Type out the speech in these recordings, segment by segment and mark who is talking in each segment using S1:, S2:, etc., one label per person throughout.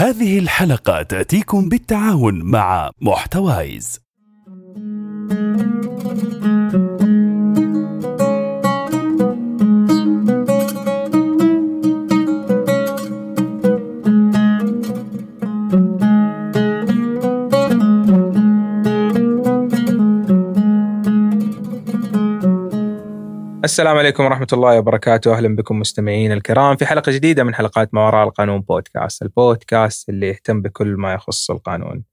S1: هذه الحلقة تأتيكم بالتعاون مع محتوايز.
S2: السلام عليكم ورحمة الله وبركاته. أهلا بكم مستمعين الكرام في حلقة جديدة من حلقات ما وراء القانون بودكاست. البودكاست اللي يهتم بكل ما يخص القانون.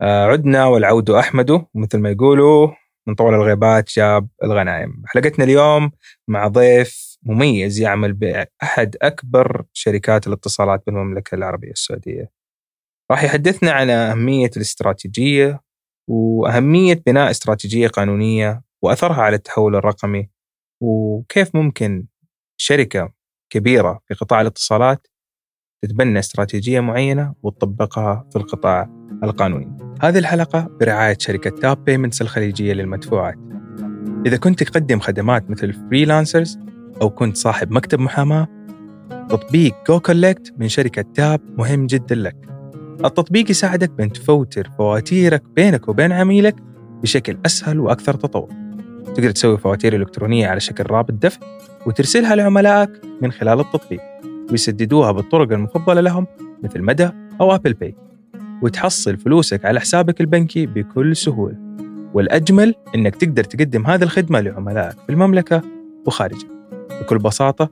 S2: آه عدنا والعود أحمد مثل ما يقولوا من طول الغيبات جاب الغنائم حلقتنا اليوم مع ضيف مميز يعمل بأحد أكبر شركات الاتصالات بالمملكة العربية السعودية. راح يحدثنا عن أهمية الاستراتيجية وأهمية بناء استراتيجية قانونية وأثرها على التحول الرقمي وكيف ممكن شركة كبيرة في قطاع الاتصالات تتبنى استراتيجية معينة وتطبقها في القطاع القانوني؟ هذه الحلقة برعاية شركة Tap Payments الخليجية للمدفوعات. إذا كنت تقدم خدمات مثل ال freelancers أو كنت صاحب مكتب محاماة تطبيق goCollect من شركة Tap مهم جدا لك. التطبيق يساعدك بأن تفوتر فواتيرك بينك وبين عميلك بشكل أسهل وأكثر تطور. تقدر تسوي فواتير إلكترونية على شكل رابط دفع وترسلها لعملائك من خلال التطبيق ويسددوها بالطرق المفضلة لهم مثل مدى أو Apple Pay وتحصل فلوسك على حسابك البنكي بكل سهولة. والأجمل أنك تقدر تقدم هذه الخدمة لعملائك في المملكة وخارجها. بكل بساطة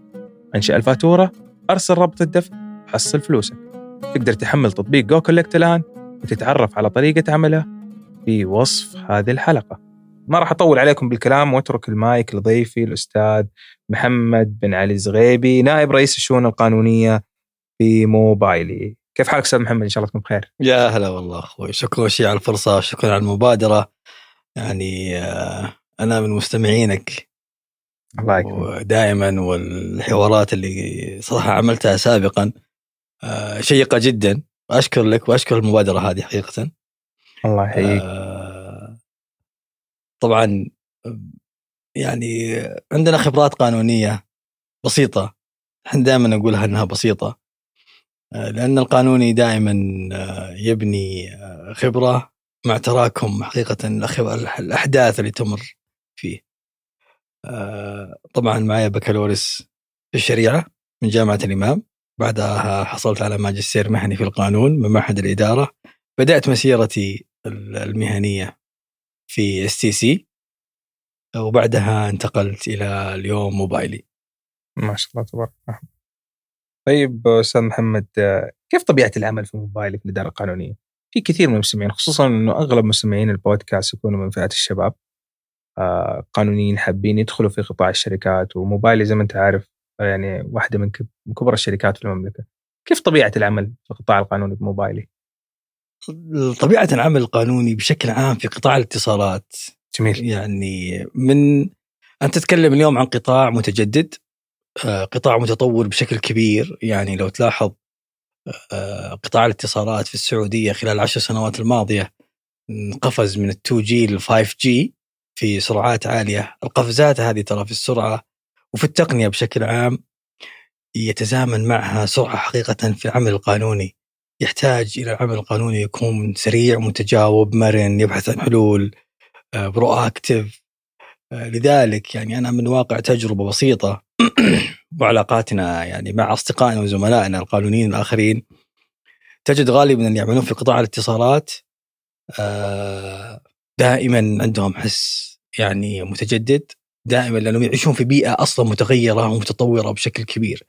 S2: انشئ الفاتورة أرسل رابط الدفع حصل فلوسك. تقدر تحمل تطبيق goCollect الآن وتتعرف على طريقة عمله في وصف هذه الحلقة. ما راح أطول عليكم بالكلام وأترك المايك لضيفي الأستاذ محمد بن علي زغيبي نائب رئيس الشؤون القانونية في موبايلي. كيف حالك أستاذ محمد؟ إن شاء الله تكون بخير.
S3: يا هلا والله أخوي. شكرا شيء على الفرصة شكرا على المبادرة. يعني آه، أنا من مستمعينك.
S2: الله يكرمك.
S3: ودائما والحوارات اللي صراحة عملتها سابقا آه، شيقة جدا. واشكر لك وأشكر المبادرة هذه حقيقه.
S2: الله يحييك. آه
S3: طبعا يعني عندنا خبرات قانونية بسيطة. إحنا دائما نقولها إنها بسيطة. لأن القانوني دائما يبني خبرة مع تراكم حقيقة الأحداث اللي تمر فيه. طبعا معي بكالوريوس في الشريعة من جامعة الإمام. بعدها حصلت على ماجستير مهني في القانون من معهد الإدارة. بدأت مسيرتي المهنية. في STC وبعدها انتقلت إلى اليوم موبايلي
S2: ما شاء الله تبارك الله طيب أستاذ محمد كيف طبيعة العمل في موبايلي في الإدارة القانونية؟ في كثير من المستمعين خصوصا إنه أغلب مستمعين البودكاست يكونوا من فئه الشباب آه، قانونيين حابين يدخلوا في قطاع الشركات وموبايلي زي ما أنت عارف يعني واحدة من كبرى الشركات في المملكة. كيف طبيعة العمل في القطاع القانوني بموبايلي؟
S3: طبيعة العمل القانوني بشكل عام في قطاع الاتصالات
S2: جميل.
S3: يعني من أنت تتكلم اليوم عن قطاع متجدد آه، قطاع متطور بشكل كبير. يعني لو تلاحظ آه، قطاع الاتصالات في السعودية خلال العشر سنوات الماضية قفز من ال 2 جي لل 5 جي في سرعات عالية، القفزات هذه ترى في السرعة وفي التقنية بشكل عام يتزامن معها سرعة حقيقة في العمل القانوني. يحتاج إلى العمل القانوني يكون سريع متجاوب مرن يبحث عن حلول برو اكتف لذلك يعني أنا من واقع تجربة بسيطة وعلاقاتنا يعني مع أصدقائنا وزملائنا القانونيين الآخرين تجد غالبا اللي يعملون في قطاع الاتصالات آه، دائما عندهم حس يعني متجدد دائما لأنهم يعيشون في بيئة أصلا متغيرة ومتطورة بشكل كبير.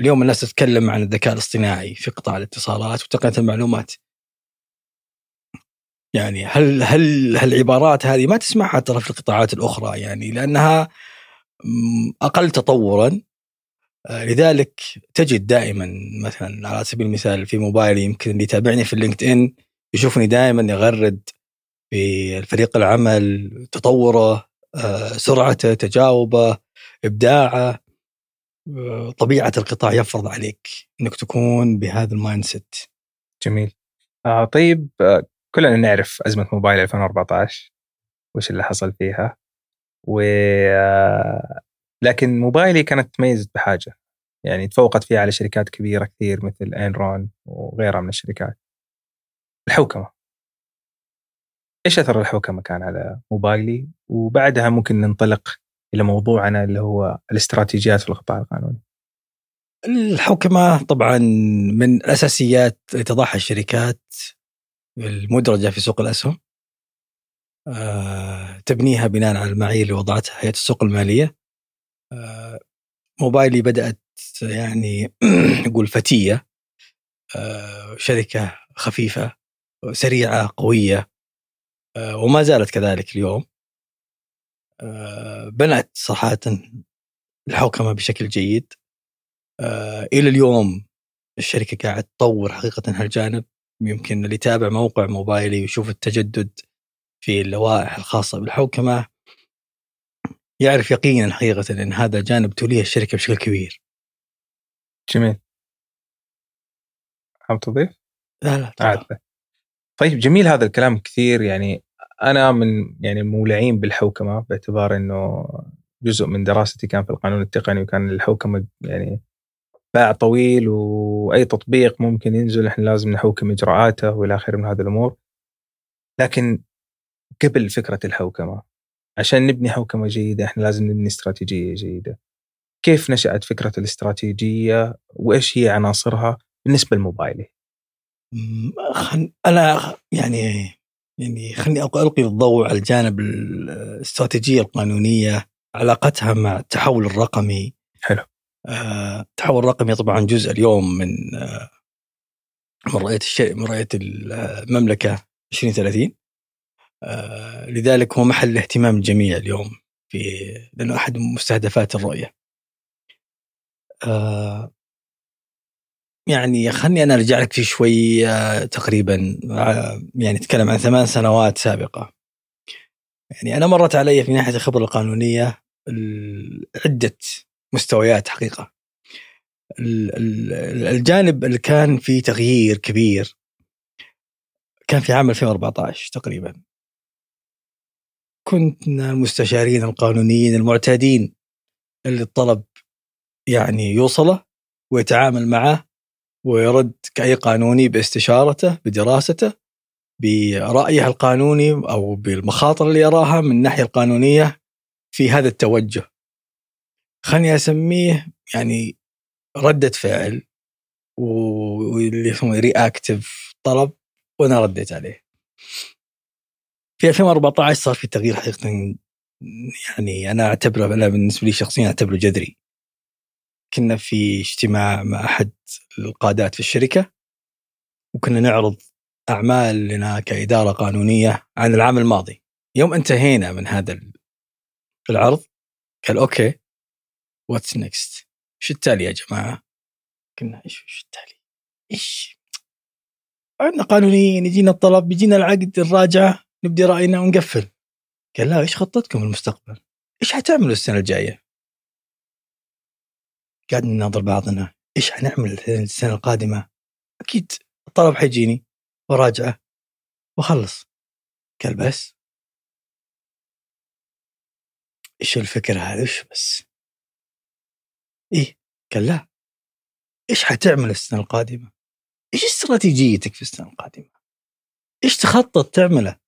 S3: اليوم الناس تتكلم عن الذكاء الاصطناعي في قطاع الاتصالات وتقنية المعلومات. يعني هل هل هالعبارات هذه ما تسمعها ترى في القطاعات الأخرى يعني لأنها أقل تطورا آه، لذلك تجد دائما مثلا على سبيل المثال في موبايلي يمكن اللي يتابعني في اللينكد ان يشوفني دائما يغرد في فريق العمل تطوره آه، سرعته تجاوبه إبداعه طبيعة القطاع يفرض عليك إنك تكون بهذا ال mindset
S2: جميل آه طيب كلنا نعرف أزمة موبايلي 2014 وش اللي حصل فيها و لكن موبايلي كانت تميزت بحاجة يعني تفوقت فيها على شركات كبيرة كثير مثل Enron وغيرها من الشركات. الحوكمة. إيش أثر الحوكمة كان على موبايلي؟ وبعدها ممكن ننطلق إلى موضوعنا اللي هو الاستراتيجيات في القطاع القانوني.
S3: الحوكمه طبعا من الأساسيات اللي تضعها الشركات المدرجة في سوق الأسهم آه، تبنيها بناء على المعايير اللي وضعتها هيئه السوق المالية. آه، موبايلي بدأت يعني نقول فتية. آه، شركة خفيفة سريعة قوية. وما زالت كذلك اليوم. بنت صراحة الحوكمه بشكل جيد إلى اليوم الشركة قاعد تطور حقيقة هالجانب يمكن اللي يتابع موقع موبايلي ويشوف التجدد في اللوائح الخاصة بالحوكمه يعرف يقينا حقيقة إن هذا جانب توليه الشركة بشكل كبير.
S2: جميل. حاب تضيف؟
S3: لا لا.
S2: طيب جميل هذا الكلام كثير يعني أنا من يعني مولعين بالحوكمة باعتبار إنه جزء من دراستي كان في القانون التقني وكان الحوكمة يعني باع طويل وأي تطبيق ممكن ينزل إحنا لازم نحوكم إجراءاته وإلى آخره من هذه الأمور. لكن قبل فكرة الحوكمة عشان نبني حوكمة جيدة إحنا لازم نبني استراتيجية جيدة. كيف نشأت فكرة الاستراتيجية وإيش هي عناصرها بالنسبة لموبايلي؟
S3: أنا يعني يعني خليني القي الضوء على الجانب الاستراتيجية القانونية علاقتها مع التحول الرقمي.
S2: حلو.
S3: آه، التحول الرقمي طبعا جزء اليوم من آه، من رؤية الشيء من رؤية المملكة 2030 آه، لذلك هو محل اهتمام الجميع اليوم في لأنه أحد مستهدفات الرؤية. آه، يعني خلني أنا أرجع لك في شوي آه، تقريبا يعني نتكلم عن ثمان سنوات سابقة. يعني أنا مرت علي في ناحية الخبرة القانونية عدة مستويات حقيقة. الجانب اللي كان فيه تغيير كبير كان في عام 2014 تقريبا كنا المستشارين القانونيين المعتادين اللي الطلب يعني يوصله ويتعامل معه ويرد كأي قانوني باستشارته بدراسته برأيه القانوني أو بالمخاطر اللي يراها من الناحية القانونية في هذا التوجه خلني أسميه يعني ردة فعل واللي يسمونه reactive طلب وأنا رديت عليه في 2014 صار في تغيير حقيقة يعني أنا أعتبره أنا بالنسبة لي شخصيا أعتبره جذري. كنا في اجتماع مع أحد القادات في الشركة وكنا نعرض أعمال لنا كإدارة قانونية عن العام الماضي. يوم انتهينا من هذا العرض قال okay what's next؟ إيش التالي يا جماعة؟ قلنا إيش إيش التالي؟ إيش؟ عندنا قانونيين يجينا الطلب يجينا العقد أراجعه نبدي رأينا ونقفل قال لا إيش خطتكم المستقبل؟ إيش حتعملوا السنة الجاية؟ قاعد نناظر بعضنا إيش حنعمل السنة القادمة؟ أكيد الطلب حيجيني وأراجعه واخلص قال بس إيش الفكرة هذه إيش بس؟ إيه قال لا إيش حتعمل السنة القادمة؟ إيش استراتيجيتك في السنة القادمة؟ إيش تخطط تعمله؟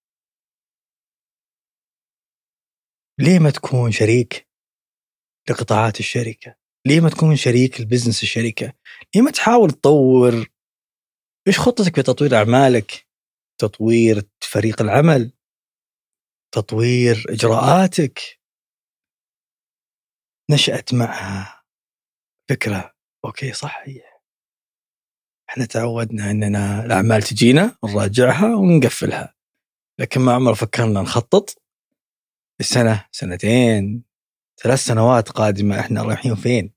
S3: ليه ما تكون شريك لقطاعات الشركة؟ ليه ما تكون شريك لبزنس الشركة؟ ليه ما تحاول تطور؟ إيش خطتك في تطوير أعمالك؟ تطوير فريق العمل؟ تطوير إجراءاتك؟ نشأت معها. فكرة. أوكي صح هي إحنا تعودنا إننا الأعمال تجينا نراجعها ونقفلها. لكن ما عمر فكرنا نخطط السنة سنتين ثلاث سنوات قادمة إحنا رايحين فين؟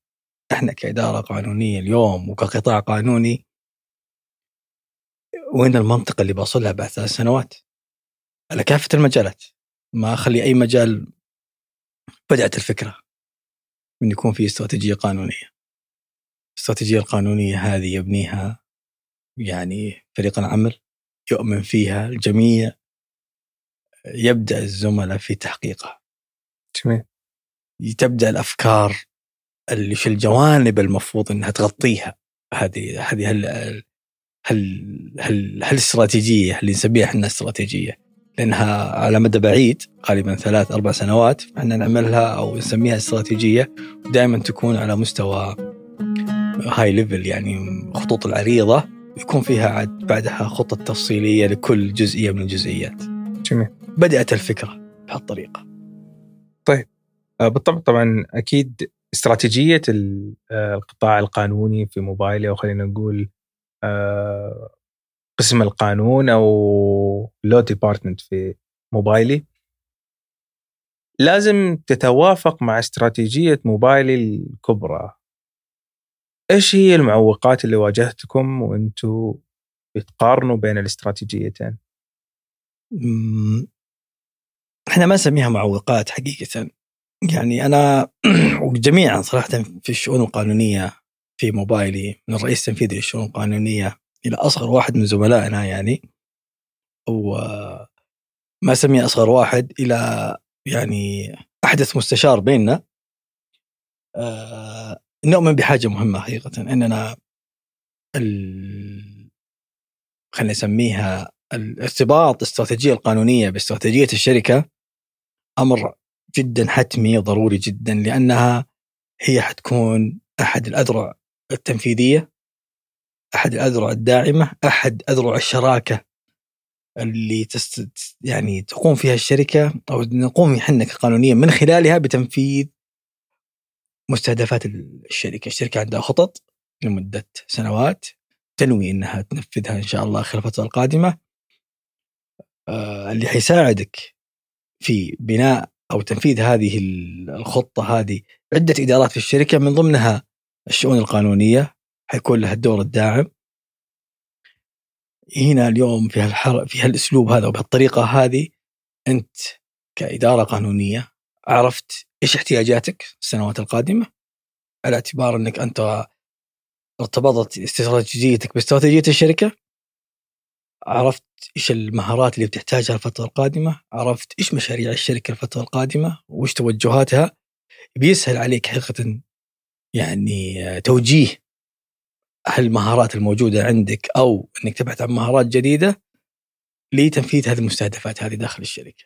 S3: إحنا كإدارة قانونية اليوم وكقطاع قانوني وين المنطقة اللي بوصلها بعد ثلاث سنوات؟ على كافة المجالات. ما أخلي أي مجال بدأت الفكرة من يكون في استراتيجية قانونية. الاستراتيجية القانونية هذه يبنيها يعني فريق العمل يؤمن فيها الجميع يبدأ الزملاء في تحقيقها.
S2: جميل.
S3: تبدأ الأفكار اللي في الجوانب المفروض إنها تغطيها هذه هذه هل هل هل هالاستراتيجيه اللي نسميها إحنا استراتيجية لأنها على مدى بعيد غالبا ثلاث أربع سنوات إحنا نعملها أو نسميها استراتيجية ودائما تكون على مستوى هاي ليفل يعني خطوط العريضة يكون فيها عاد بعدها خطط تفصيلية لكل جزئية من الجزئيات.
S2: جميل.
S3: بدأت الفكرة بهالطريقة.
S2: آه، بالطبع طبعا أكيد استراتيجية آه، القطاع القانوني في موبايلي أو خلينا نقول آه، قسم القانون أو لو ديبارتمنت في موبايلي. لازم تتوافق مع استراتيجية موبايلي الكبرى. إيش هي المعوقات اللي واجهتكم وأنتم بتقارنوا بين الاستراتيجيتين؟
S3: إحنا ما نسميها معوقات حقيقة. يعني أنا وجميعا صراحة في الشؤون القانونية في موبايلي من الرئيس التنفيذي للشؤون القانونية إلى أصغر واحد من زملائنا يعني. وما أسميه أصغر واحد إلى يعني أحدث مستشار بيننا. آه، نؤمن بحاجة مهمة حقيقه أننا ال... خلينا نسميها الارتباط الاستراتيجية القانونية باستراتيجية الشركة أمر جدا حتمي وضروري جدا لأنها هي حتكون أحد الأذرع التنفيذية أحد الأذرع الداعمة أحد أذرع الشراكة اللي تست يعني تقوم فيها الشركة أو نقوم إحنا كقانونيا من خلالها بتنفيذ مستهدفات الشركة، الشركة عندها خطط لمدة سنوات تنوي إنها تنفذها إن شاء الله خلال الفترة القادمة آه، اللي حيساعدك في بناء أو تنفيذ هذه الخطة هذه عدة إدارات في الشركة من ضمنها الشؤون القانونية حيكون لها الدور الداعم. هنا اليوم في هالحر... في هالأسلوب هذا وبهالطريقة هذه أنت كإدارة قانونية عرفت إيش احتياجاتك السنوات القادمة على اعتبار أنك أنت ارتبطت استراتيجيتك باستراتيجية الشركة عرفت إيش المهارات اللي بتحتاجها الفترة القادمة عرفت إيش مشاريع الشركة الفترة القادمة وإيش توجهاتها بيسهل عليك حقيقة يعني توجيه هالمهارات الموجودة عندك أو إنك تبحث عن مهارات جديدة لتنفيذ هذه المستهدفات هذه داخل الشركة.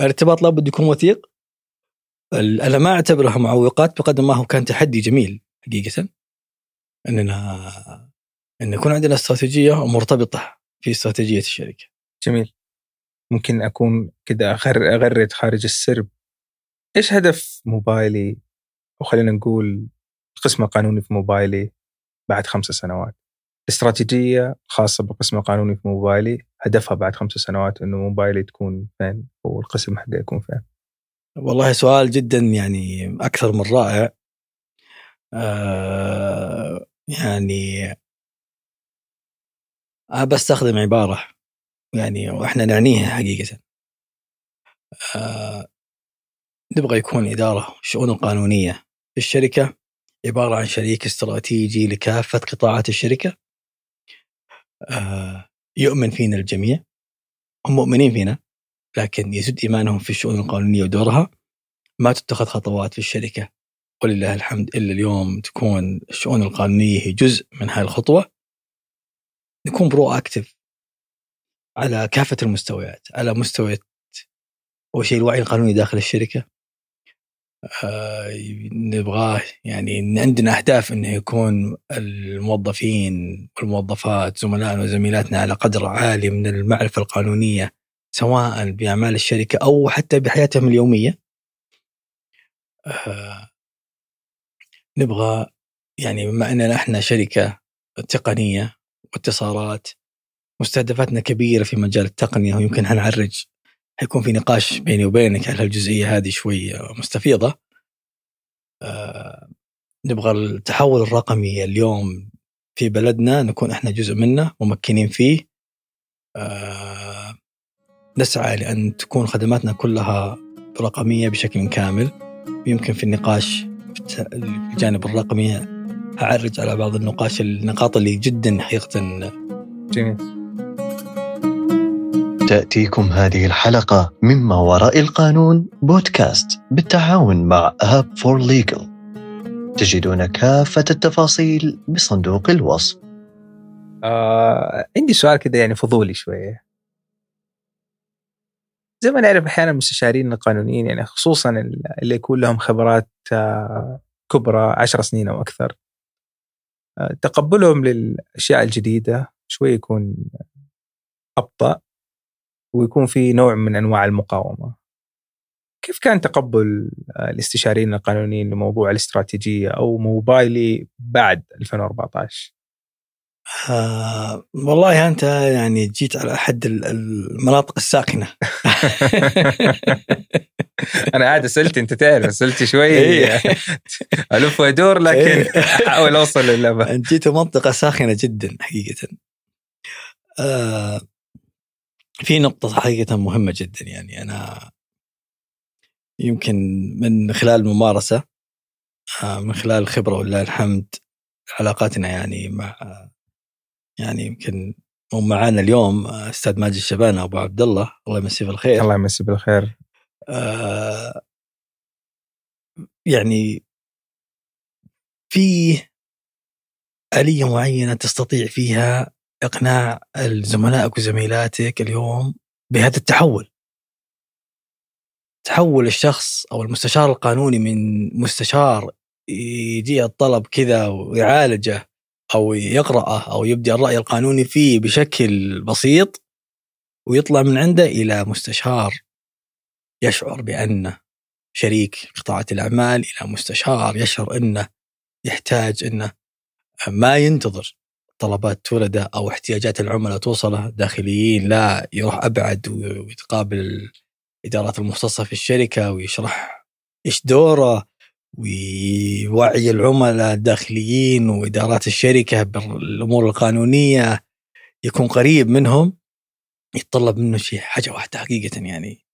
S3: الارتباط لابد يكون وثيق. أنا ما أعتبرها معوقات بقدر ما هو كان تحدي جميل حقيقة إننا إن يكون عندنا استراتيجية مرتبطة في استراتيجية الشركة.
S2: جميل. ممكن أكون كذا أغر- أغرد خارج السرب. إيش هدف موبايلي؟ أو خلينا نقول القسم القانوني في موبايلي بعد خمس سنوات. استراتيجية خاصة بالقسم القانوني في موبايلي هدفها بعد خمس سنوات إنه موبايلي تكون فين؟ والقسم حقه يكون فين.
S3: والله سؤال جدا يعني أكثر من رائع. آه يعني بستخدم عبارة يعني وإحنا نعنيها حقيقة. آه نبغى يكون إدارة الشؤون القانونيه في الشركة عبارة عن شريك استراتيجي لكافة قطاعات الشركة. آه يؤمن فينا الجميع هم مؤمنين فينا لكن يزد إيمانهم في الشؤون القانونية ودورها ما تتخذ خطوات في الشركة ولله الحمد إلا اليوم تكون الشؤون القانونية هي جزء من هذه الخطوة نكون برو اكتف على كافة المستويات على مستوى أول شيء الوعي القانوني داخل الشركة آه نبغاه يعني إن عندنا أهداف إنه يكون الموظفين والموظفات زملائنا وزميلاتنا على قدر عالي من المعرفة القانونية سواء بأعمال الشركة أو حتى بحياتهم اليومية. آه نبغى يعني بما إننا إحنا شركة تقنية واتصالات مستهدفاتنا كبيرة في مجال التقنية ويمكن حنعرج حيكون في نقاش بيني وبينك على الجزئيه هذه شوي مستفيضة. آه نبغى التحول الرقمي اليوم في بلدنا نكون إحنا جزء منه ممكنين فيه. آه نسعى لأن تكون خدماتنا كلها رقمية بشكل كامل. يمكن في النقاش في الجانب الرقمي أعرج على بعض النقاش النقاط اللي جدا حقيقه
S2: جميل.
S4: تأتيكم هذه الحلقة مما وراء القانون بودكاست بالتعاون مع آب فور ليجل تجدون كافة التفاصيل بصندوق الوصف.
S2: آه عندي سؤال كذا يعني فضولي شوية. زي ما نعرف أحيانا المستشارين القانونيين يعني خصوصا اللي يكون لهم خبرات آه، كبرى عشر سنين أو أكثر. آه، تقبلهم للأشياء الجديدة شوي يكون أبطأ ويكون في نوع من أنواع المقاومة. كيف كان تقبل الاستشاريين القانونيين لموضوع الاستراتيجية أو موبايلي بعد 2014؟
S3: آه والله أنت يعني جيت على احد المناطق الساخنه
S2: أنا قاعد أسئلتي أنت تعرف أسئلتي شوي
S3: إيه.
S2: ألف وادور لكن
S3: إيه.
S2: أحاول أوصل للابد
S3: أنت جيت منطقة ساخنة جدا حقيقة آه في نقطة حقيقة مهمة جدا يعني أنا يمكن من خلال الممارسة آه من خلال الخبرة ولله الحمد علاقاتنا يعني مع يعني يمكن هم معانا اليوم أستاذ ماجد الشبانه أبو عبد الله. الله يمسيه بالخير.
S2: الله يمسيه بالخير.
S3: آه يعني في آلية معينة تستطيع فيها إقناع زملائك وزميلاتك اليوم بهذا التحول. تحول الشخص أو المستشار القانوني من مستشار يجي الطلب كذا ويعالجه أو يقرأه أو يبدي الرأي القانوني فيه بشكل بسيط ويطلع من عنده إلى مستشار يشعر بانه شريك قطاعة الأعمال إلى مستشار يشعر أنه يحتاج أنه ما ينتظر طلبات تولده أو احتياجات العملاء توصله داخليين لا يروح أبعد ويتقابل الادارات المختصة في الشركة ويشرح إيش دوره ويوعي العملاء الداخليين وإدارات الشركة بالأمور القانونية يكون قريب منهم يتطلب منه شيء حاجة واحدة حقيقة يعني.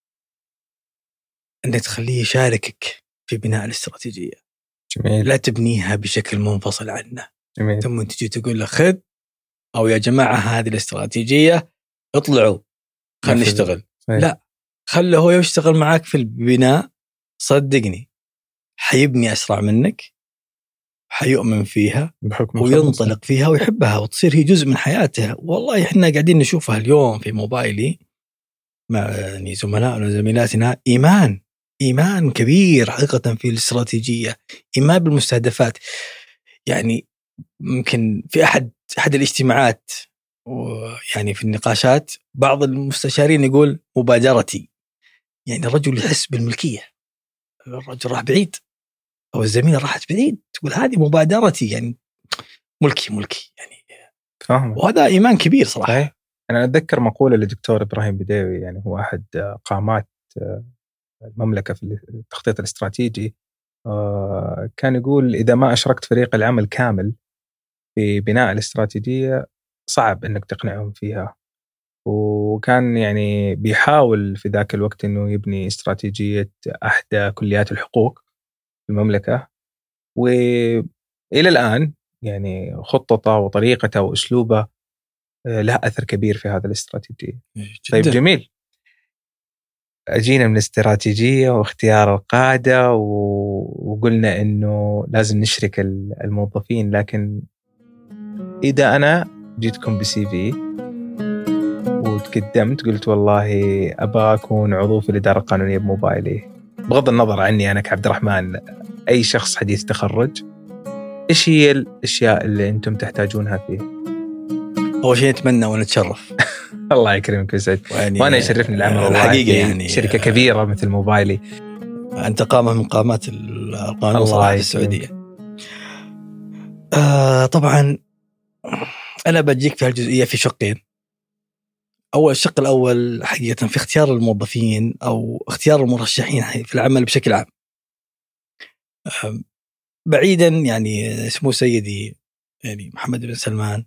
S3: إنك تخليه يشاركك في بناء الاستراتيجية.
S2: جميل.
S3: لا تبنيها بشكل منفصل عنه.
S2: جميل.
S3: ثم تجي تقول له خذ أو يا جماعة هذه الاستراتيجية اطلعوا خلينا نشتغل. لا خله هو يشتغل معك في البناء صدقني. حيبني أسرع منك حيؤمن فيها
S2: بحكم
S3: وينطلق فيها ويحبها وتصير هي جزء من حياته والله إحنا قاعدين نشوفها اليوم في موبايلي مع يعني زملائنا وزميلاتنا. إيمان إيمان كبير حقيقة في الاستراتيجية إيمان بالمستهدفات. يعني ممكن في أحد أحد الاجتماعات ويعني في النقاشات بعض المستشارين يقول مبادرتي. يعني الرجل يحس بالملكية. الرجل راح بعيد. أو الزميلة راحت بعيد. تقول هذه مبادرتي يعني ملكي ملكي يعني.
S2: فاهم
S3: وهذا إيمان كبير صراحة.
S2: صحيح. أنا أتذكر مقولة للدكتور إبراهيم بديوي يعني هو أحد قامات المملكة في التخطيط الاستراتيجي آه، كان يقول إذا ما أشركت فريق العمل كامل في بناء الاستراتيجية صعب إنك تقنعهم فيها. وكان يعني بيحاول في ذاك الوقت إنه يبني استراتيجية أحدى كليات الحقوق في المملكة والى الآن يعني خطته وطريقته وأسلوبه آه، له أثر كبير في هذا الاستراتيجية. طيب جميل. أجينا من الاستراتيجية واختيار القاده وقلنا إنه لازم نشرك الموظفين لكن إذا أنا جيتكم بسي في وتقدمت قلت والله أبغى أكون عضو في الإدارة القانونية بموبايلي بغض النظر عني أنا كعبد الرحمن أي شخص حديث تخرج إيش هي الأشياء اللي أنتم تحتاجونها فيه؟
S3: أول شيء نتمنى ونتشرف
S2: الله يكرمك ويسعد
S3: يعني
S2: وأنا يشرفني العمل
S3: الحقيقة
S2: في
S3: يعني
S2: شركة كبيرة مثل موبايلي
S3: أنت قامة من قامات القانون صراحة في. السعودية. آه طبعا أنا بجيك في هالجزئية في شقين. اول الشق الأول حقيقة في اختيار الموظفين أو اختيار المرشحين في العمل بشكل عام. بعيدا يعني سمو سيدي يعني محمد بن سلمان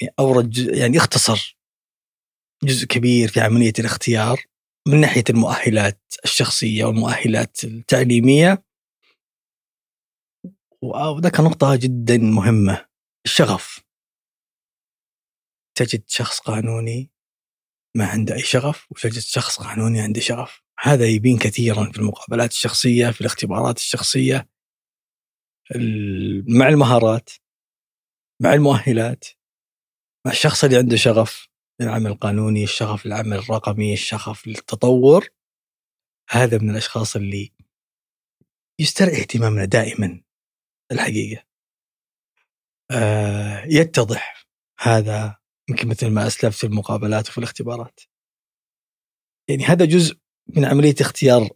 S3: يعني أورد يعني اختصر جزء كبير في عملية الاختيار من ناحية المؤهلات الشخصية والمؤهلات التعليمية وذاك نقطة جدا مهمة الشغف تجد شخص قانوني ما عنده أي شغف وتجد شخص قانوني عنده شغف. هذا يبين كثيرا في المقابلات الشخصية في الاختبارات الشخصية ال- مع المهارات مع المؤهلات مع الشخص اللي عنده شغف للعمل القانوني الشغف للعمل الرقمي الشغف للتطور هذا من الأشخاص اللي يسترعي اهتمامنا دائما الحقيقة. آه يتضح هذا يمكن مثل ما أسلفت في المقابلات وفي الاختبارات يعني هذا جزء من عملية اختيار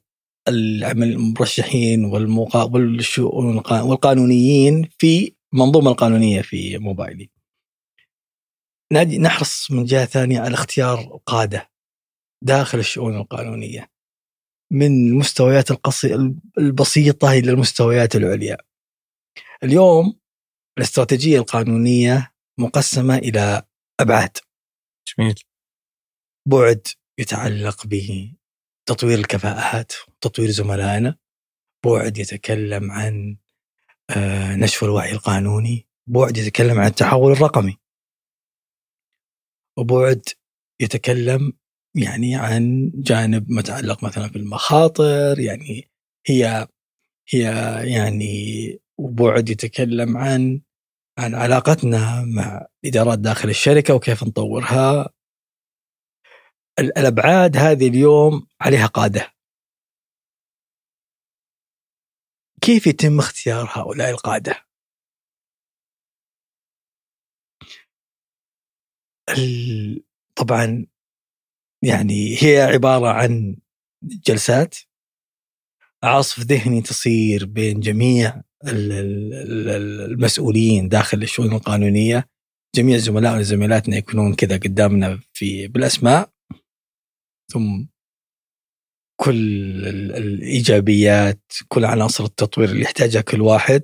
S3: العمل المرشحين. والشؤون القا- والقانونيين في المنظومه القانونية في موبايلي. نحرص من جهة ثانية على اختيار قاده داخل الشؤون القانونية من المستويات القصي... البسيطة إلى المستويات العليا. اليوم الاستراتيجية القانونية مقسمة إلى ابعاد.
S2: جميل.
S3: بعد يتعلق بتطوير الكفاءات وتطوير زملائنا. بعد يتكلم عن آه، نشر الوعي القانوني. بعد يتكلم عن التحول الرقمي. وبعد يتكلم يعني عن جانب متعلق مثلا بالمخاطر يعني هي هي يعني وبعد يتكلم عن عن علاقتنا مع الادارات داخل الشركة وكيف نطورها. ال- الأبعاد هذه اليوم عليها قادة. كيف يتم اختيار هؤلاء القادة؟ ال- طبعا يعني هي عبارة عن جلسات. عصف ذهني تصير بين جميع المسؤولين داخل الشؤون القانونية. جميع زملائنا وزميلاتنا يكونون كذا قدامنا في بالأسماء. ثم كل ال- الإيجابيات كل عناصر التطوير اللي يحتاجها كل واحد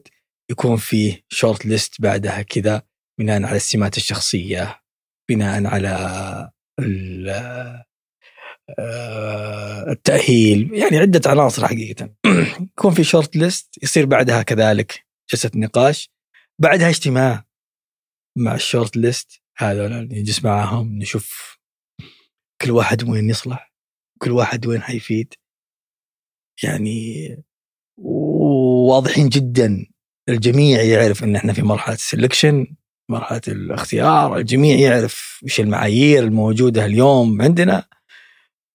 S3: يكون فيه short list بعدها كذا بناء على السمات الشخصية بناء على التأهيل يعني عدة عناصر حقيقة. يكون في short list يصير بعدها كذلك جلسة نقاش بعدها اجتماع مع ال short list هذا نجلس معاهم نشوف كل واحد وين يصلح كل واحد وين حيفيد. يعني واضحين جدا الجميع يعرف إن إحنا في مرحلة ال selection مرحلة الاختيار الجميع يعرف إيش المعايير الموجودة اليوم عندنا.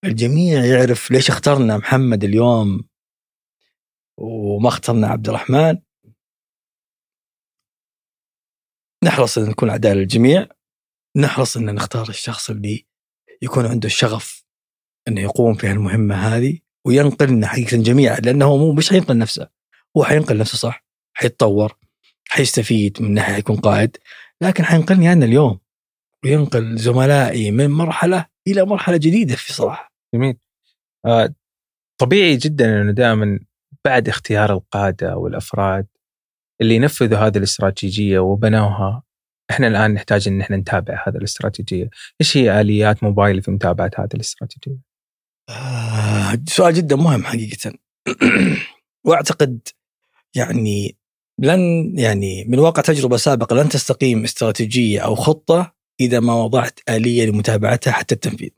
S3: الجميع يعرف ليش اخترنا محمد اليوم وما اخترنا عبد الرحمن. نحرص إن نكون أعداء للجميع. نحرص إن نختار الشخص اللي يكون عنده الشغف إنه يقوم في المهمه هذه وينقلنا حقيقة جميعا لأنه مو مش حينقل نفسه هو حينقل نفسه صح حيتطور حيستفيد من ناحية يكون قائد لكن حينقلني أنا اليوم وينقل زملائي من مرحلة إلى مرحلة جديدة في صراحة.
S2: جميل. آه، طبيعي جدا إنه دائما بعد اختيار القادة والأفراد اللي ينفذوا هذه الاستراتيجية وبنوها إحنا الآن نحتاج إن إحنا نتابع هذه الاستراتيجية، إيش هي آليات موبايل في متابعة هذه الاستراتيجية؟
S3: آه سؤال جدا مهم حقيقة. وأعتقد يعني لن يعني من واقع تجربة سابقة لن تستقيم استراتيجية أو خطة إذا ما وضعت آلية لمتابعتها حتى التنفيذ.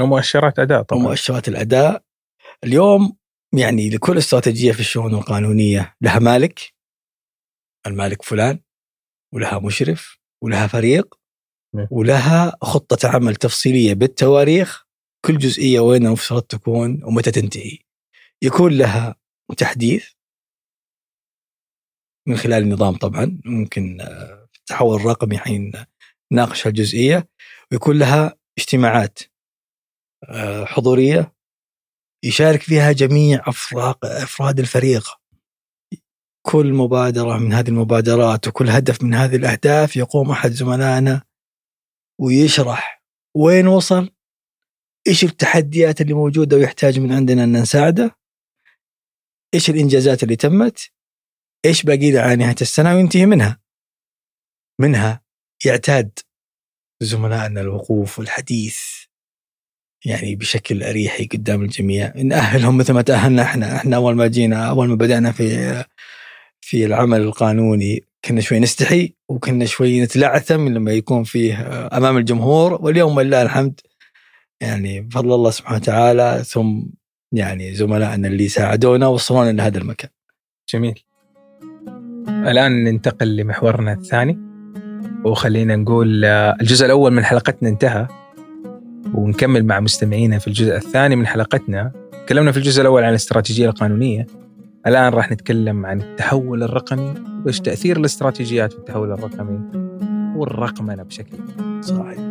S2: ومؤشرات اداء طبعا.
S3: ومؤشرات الأداء اليوم يعني لكل استراتيجية في الشؤون القانونية لها مالك. المالك فلان ولها مشرف ولها فريق
S2: نعم.
S3: ولها خطة عمل تفصيلية بالتواريخ. كل جزئية وين المفترض تكون ومتى تنتهي. يكون لها تحديث. من خلال النظام طبعا. ممكن آه، في التحول الرقمي حين ناقش هالجزئية. ويكون لها اجتماعات. آه، حضورية يشارك فيها جميع أفراد أفراد الفريق. كل مبادرة من هذه المبادرات وكل هدف من هذه الأهداف يقوم أحد زملائنا ويشرح وين وصل إيش التحديات اللي موجودة ويحتاج من عندنا أن نساعده إيش الإنجازات اللي تمت إيش باقي له على نهاية السنة وينتهي منها. منها يعتاد زملائنا الوقوف والحديث. يعني بشكل أريحي قدام الجميع. نأهلهم مثل ما تأهلنا إحنا. إحنا أول ما جينا أول ما بدأنا في في العمل القانوني كنا شوي نستحي وكنا شوي نتلعثم لما يكون فيه أمام الجمهور. واليوم ولله الحمد يعني بفضل الله سبحانه وتعالى ثم يعني زملائنا اللي ساعدونا وصلونا لهذا المكان.
S2: جميل. الآن ننتقل لمحورنا الثاني. وخلينا نقول الجزء الأول من حلقتنا انتهى. ونكمل مع مستمعينا في الجزء الثاني من حلقتنا تكلمنا في الجزء الأول عن الاستراتيجية القانونية الآن راح نتكلم عن التحول الرقمي وإيش تأثير الاستراتيجيات في التحول الرقمي والرقمنة بشكل.
S3: صحيح